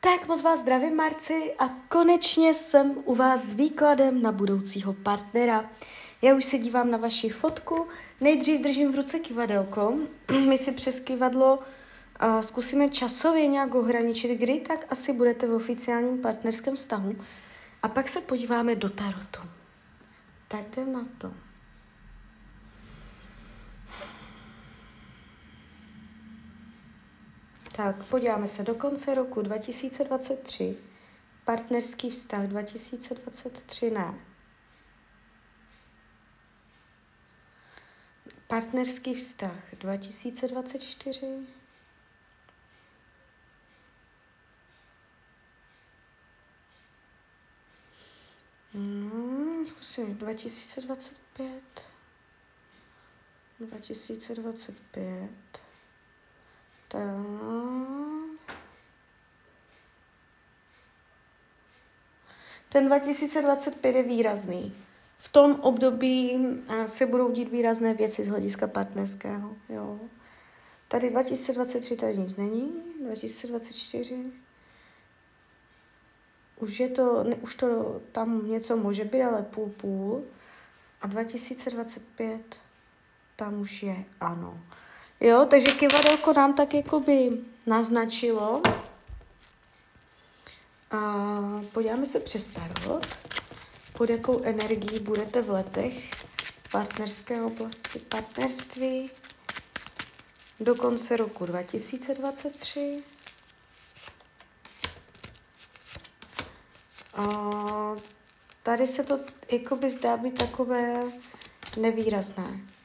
Tak moc vás zdravím, Marci, a konečně jsem u vás s výkladem na budoucího partnera. Já už se dívám na vaši fotku, nejdřív držím v ruce kivadelko, my si přes kivadlo uh, zkusíme časově nějak ohraničit, kdy tak asi budete v oficiálním partnerském vztahu a pak se podíváme do tarotu. Tak jdem na to. Tak, podíváme se do konce roku 2023. Partnerský vztah 2023 ne. Partnerský vztah 2024. No, zkusím 2025. 2025. Ten 2025 je výrazný. V tom období se budou dít výrazné věci z hlediska partnerského. Jo. Tady 2023 tady nic není, 2024 už je to, ne, už to tam něco může být, ale půl půl. A 2025 tam už je ano. Jo, takže kivadelko nám tak jakoby naznačilo. A podíváme se přes tarot, pod jakou energií budete v letech partnerské oblasti partnerství do konce roku 2023. A tady se to jakoby zdá být takové nevýrazné.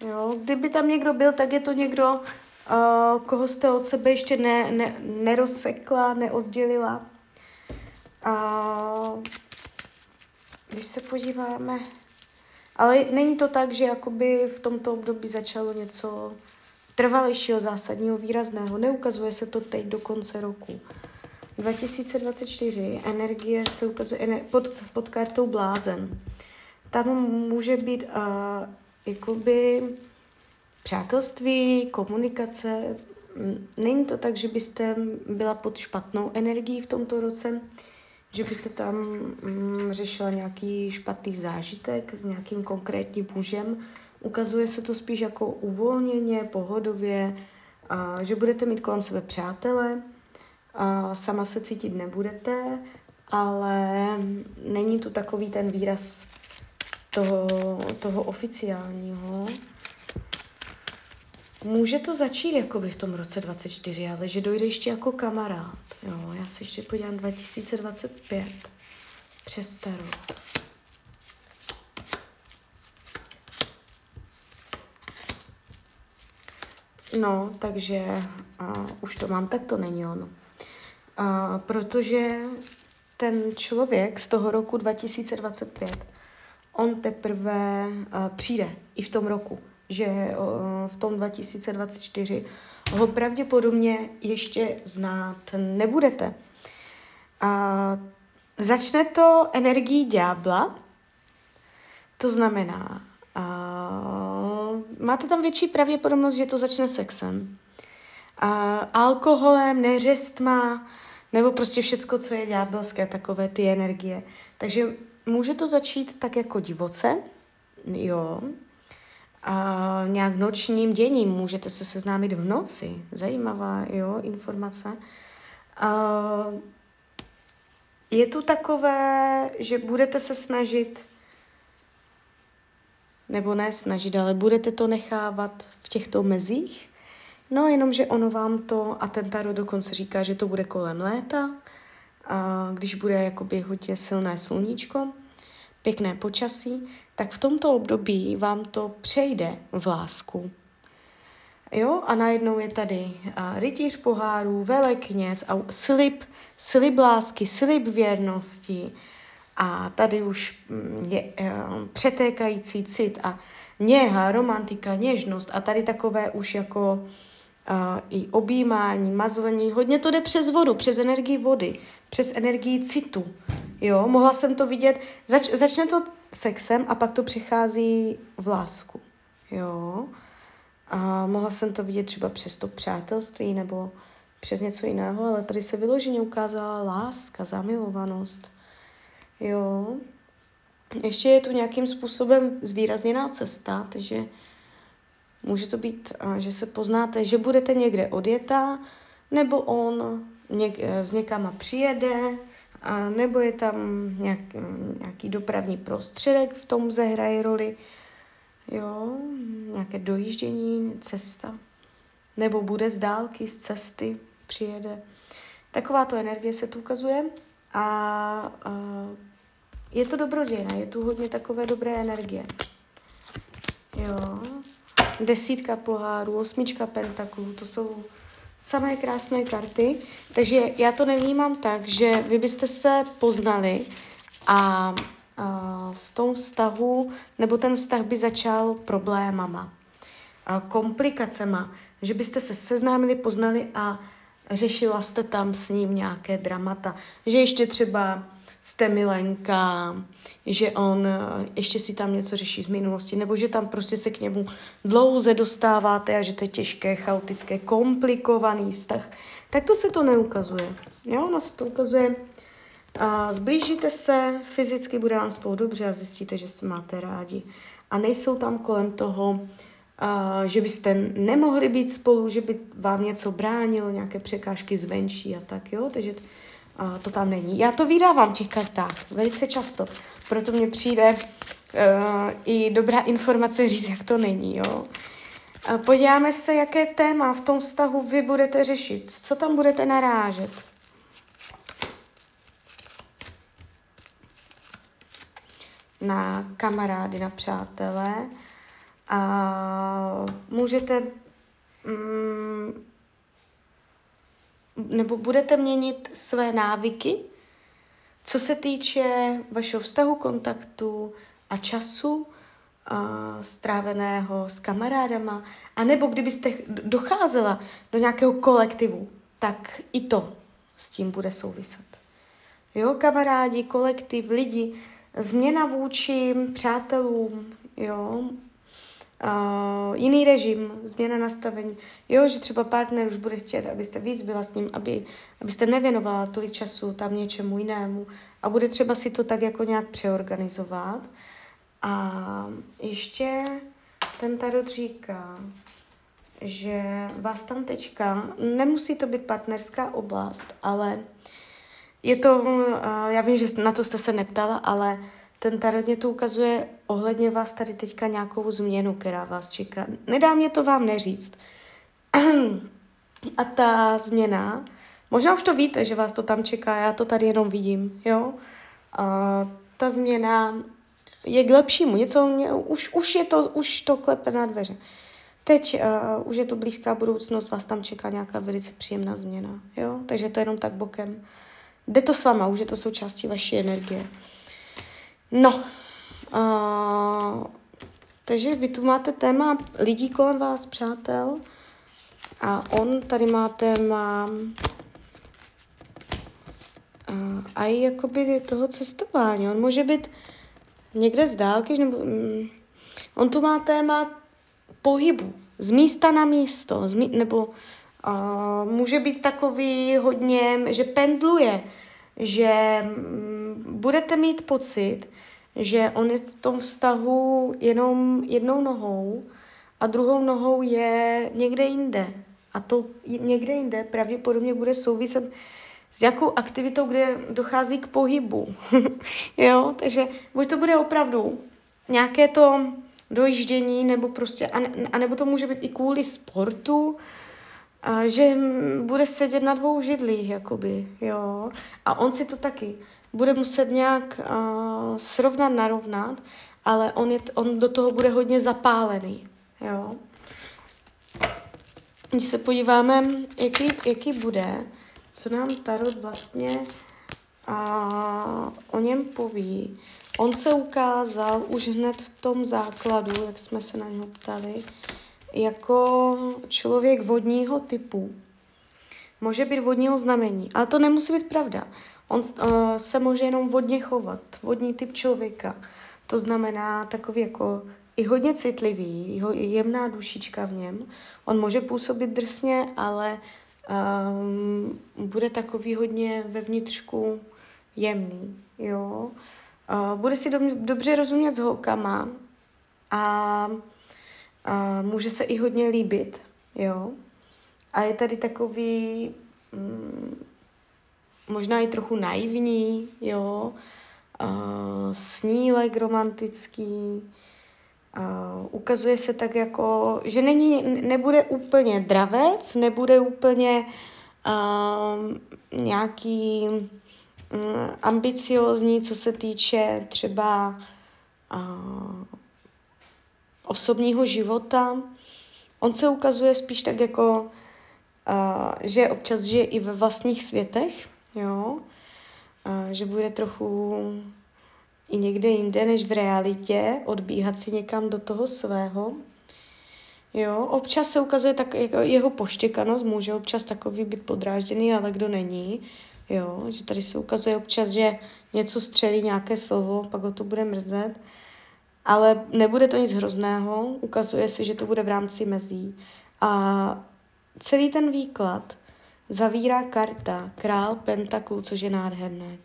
Jo, kdyby tam někdo byl, tak je to někdo, uh, koho jste od sebe ještě ne, ne, nerozsekla, neoddělila. Uh, když se podíváme, ale není to tak, že jakoby v tomto období začalo něco trvalejšího, zásadního, výrazného. Neukazuje se to teď do konce roku. 2024 energie se ukazuje ener- pod, pod kartou blázen. Tam může být uh, jakoby přátelství, komunikace. Není to tak, že byste byla pod špatnou energií v tomto roce, že byste tam mm, řešila nějaký špatný zážitek s nějakým konkrétním mužem. Ukazuje se to spíš jako uvolněně, pohodově, a že budete mít kolem sebe přátele, a sama se cítit nebudete, ale není tu takový ten výraz toho, toho oficiálního. Může to začít jakoby v tom roce 24, ale že dojde ještě jako kamarád. Jo, já se ještě podívám 2025 přes tarot. No, takže uh, už to mám, tak to není ono. Uh, protože ten člověk z toho roku 2025 on teprve uh, přijde i v tom roku, že uh, v tom 2024 ho pravděpodobně ještě znát nebudete. A začne to energií ďábla, to znamená, uh, máte tam větší pravděpodobnost, že to začne sexem, uh, alkoholem, neřestma, nebo prostě všecko, co je ďábelské, takové ty energie. Takže může to začít tak jako divoce, jo, a nějak nočním děním, můžete se seznámit v noci, zajímavá, jo, informace. A je tu takové, že budete se snažit, nebo ne snažit, ale budete to nechávat v těchto mezích, no jenomže ono vám to, a ten tarot dokonce říká, že to bude kolem léta, když bude jakoby hodně silné sluníčko, pěkné počasí, tak v tomto období vám to přejde v lásku. Jo, a najednou je tady rytíř pohárů, velekněz a slib, slib lásky, slib věrnosti a tady už mm, je e, přetékající cit a něha, romantika, něžnost a tady takové už jako i objímání, mazlení, hodně to jde přes vodu, přes energii vody, přes energii citu. Jo, mohla jsem to vidět, zač, začne to sexem a pak to přichází v lásku. Jo, a mohla jsem to vidět třeba přes to přátelství nebo přes něco jiného, ale tady se vyloženě ukázala láska, zamilovanost. Jo. Ještě je tu nějakým způsobem zvýrazněná cesta, takže může to být, že se poznáte, že budete někde odjetá, nebo on něk, z někama přijede, a nebo je tam nějak, nějaký dopravní prostředek v tom zahraje roli, jo, nějaké dojíždění, cesta, nebo bude z dálky, z cesty, přijede. Takováto energie se tu ukazuje a, a je to dobrodějné, je tu hodně takové dobré energie. Jo, desítka pohárů, osmička pentaklů, to jsou samé krásné karty, takže já to nevnímám tak, že vy byste se poznali a, a v tom vztahu, nebo ten vztah by začal problémama, a komplikacema, že byste se seznámili, poznali a řešila jste tam s ním nějaké dramata, že ještě třeba jste milenka, že on eh, ještě si tam něco řeší z minulosti, nebo že tam prostě se k němu dlouze dostáváte a že to je těžké, chaotické, komplikovaný vztah, tak to se to neukazuje. Jo, ono se to ukazuje a zblížíte se, fyzicky bude vám spolu dobře a zjistíte, že se máte rádi. A nejsou tam kolem toho, a, že byste nemohli být spolu, že by vám něco bránilo, nějaké překážky zvenčí a tak, jo. Takže a to tam není. Já to vydávám v těch kartách velice často, proto mně přijde uh, i dobrá informace říct, jak to není. Jo? A podíváme se, jaké téma v tom vztahu vy budete řešit, co tam budete narážet. Na kamarády, na přátelé. A můžete mm, nebo budete měnit své návyky, co se týče vašeho vztahu, kontaktu a času a stráveného s kamarádama, a nebo kdybyste docházela do nějakého kolektivu, tak i to s tím bude souviset. Jo, kamarádi, kolektiv, lidi, změna vůči přátelům, jo, uh, jiný režim, změna nastavení. Jo, že třeba partner už bude chtět, abyste víc byla s ním, aby, abyste nevěnovala tolik času tam něčemu jinému a bude třeba si to tak jako nějak přeorganizovat. A ještě ten tarot říká, že vás tam teďka, nemusí to být partnerská oblast, ale je to, já vím, že na to jste se neptala, ale ten tarot mě to ukazuje ohledně vás tady teďka nějakou změnu, která vás čeká. Nedá mě to vám neříct. A ta změna, možná už to víte, že vás to tam čeká, já to tady jenom vidím, jo. A ta změna je k lepšímu, něco, už, už je to, už to klepe na dveře. Teď uh, už je to blízká budoucnost, vás tam čeká nějaká velice příjemná změna, jo, takže to je jenom tak bokem. Jde to s váma, už je to součástí vaší energie. No, takže vy tu máte téma lidí kolem vás, přátel, a on tady má téma a i jakoby toho cestování. On může být někde z dálky, nebo um, on tu má téma pohybu, z místa na místo, z mí, nebo uh, může být takový hodně, že pendluje, že um, budete mít pocit, že on je v tom vztahu jenom jednou nohou a druhou nohou je někde jinde. A to někde jinde pravděpodobně bude souviset s jakou aktivitou, kde dochází k pohybu. jo, takže buď to bude opravdu nějaké to dojíždění, nebo prostě, a, ne, a nebo to může být i kvůli sportu, a že bude sedět na dvou židlích, jakoby, jo. A on si to taky bude muset nějak uh, srovnat, narovnat, ale on, je, on do toho bude hodně zapálený, jo. Když se podíváme, jaký, jaký bude, co nám Tarot vlastně a o něm poví. On se ukázal už hned v tom základu, jak jsme se na něho ptali, jako člověk vodního typu. Může být vodního znamení, ale to nemusí být pravda. On uh, se může jenom vodně chovat, vodní typ člověka. To znamená takový jako i hodně citlivý, jemná dušička v něm. On může působit drsně, ale Um, bude takový hodně ve vnitřku jemný, jo. Uh, bude si do, dobře rozumět s holkama a uh, může se i hodně líbit, jo. A je tady takový um, možná i trochu naivní, jo. Uh, snílek romantický, Uh, ukazuje se tak jako, že není, nebude úplně dravec, nebude úplně uh, nějaký um, ambiciozní, co se týče třeba osobního života. On se ukazuje spíš tak jako, uh, že občas žije i ve vlastních světech, jo? Uh, že bude trochu i někde jinde než v realitě, odbíhat si někam do toho svého. Jo, občas se ukazuje tak jako jeho poštěkanost, může občas takový být podrážděný, ale kdo není. Jo, že tady se ukazuje občas, že něco střelí, nějaké slovo, pak ho to bude mrzet. Ale nebude to nic hrozného, ukazuje se, že to bude v rámci mezí. A celý ten výklad zavírá karta Král Pentaklů, což je nádherné.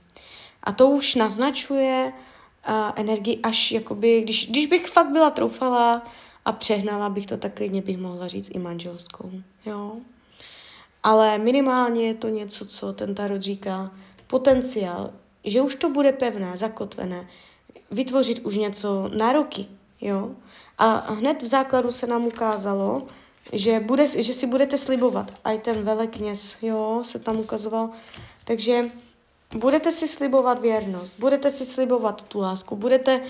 A to už naznačuje uh, energii až jakoby, když, když bych fakt byla troufala a přehnala bych to, tak klidně bych mohla říct i manželskou, jo. Ale minimálně je to něco, co ten tarot říká, potenciál, že už to bude pevné, zakotvené, vytvořit už něco na roky, jo. A hned v základu se nám ukázalo, že, bude, že si budete slibovat. A i ten velekněz, jo, se tam ukazoval. Takže Budete si slibovat věrnost, budete si slibovat tu lásku, budete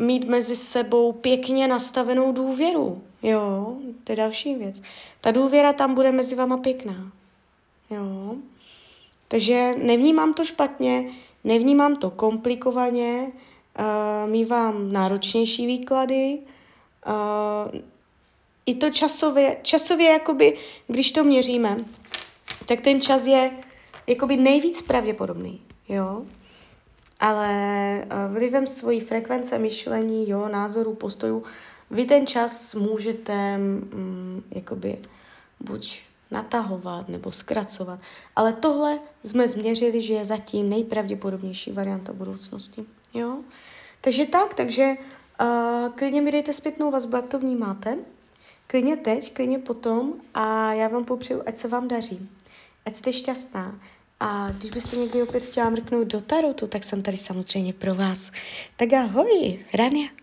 mít mezi sebou pěkně nastavenou důvěru. Jo, to je další věc. Ta důvěra tam bude mezi váma pěkná. Jo. Takže nevnímám to špatně, nevnímám to komplikovaně, uh, mývám náročnější výklady, uh, i to časově, časově jakoby, když to měříme, tak ten čas je jakoby nejvíc pravděpodobný jo. Ale uh, vlivem svojí frekvence myšlení, jo, názoru, postojů, vy ten čas můžete mm, jakoby buď natahovat nebo zkracovat. Ale tohle jsme změřili, že je zatím nejpravděpodobnější varianta budoucnosti. Jo? Takže tak, takže uh, klidně mi dejte zpětnou vazbu, jak to vnímáte. Klidně teď, klidně potom a já vám popřeju, ať se vám daří. Ať jste šťastná. A když byste někdy opět chtěla mrknout do tarotu, tak jsem tady samozřejmě pro vás. Tak ahoj, Rania.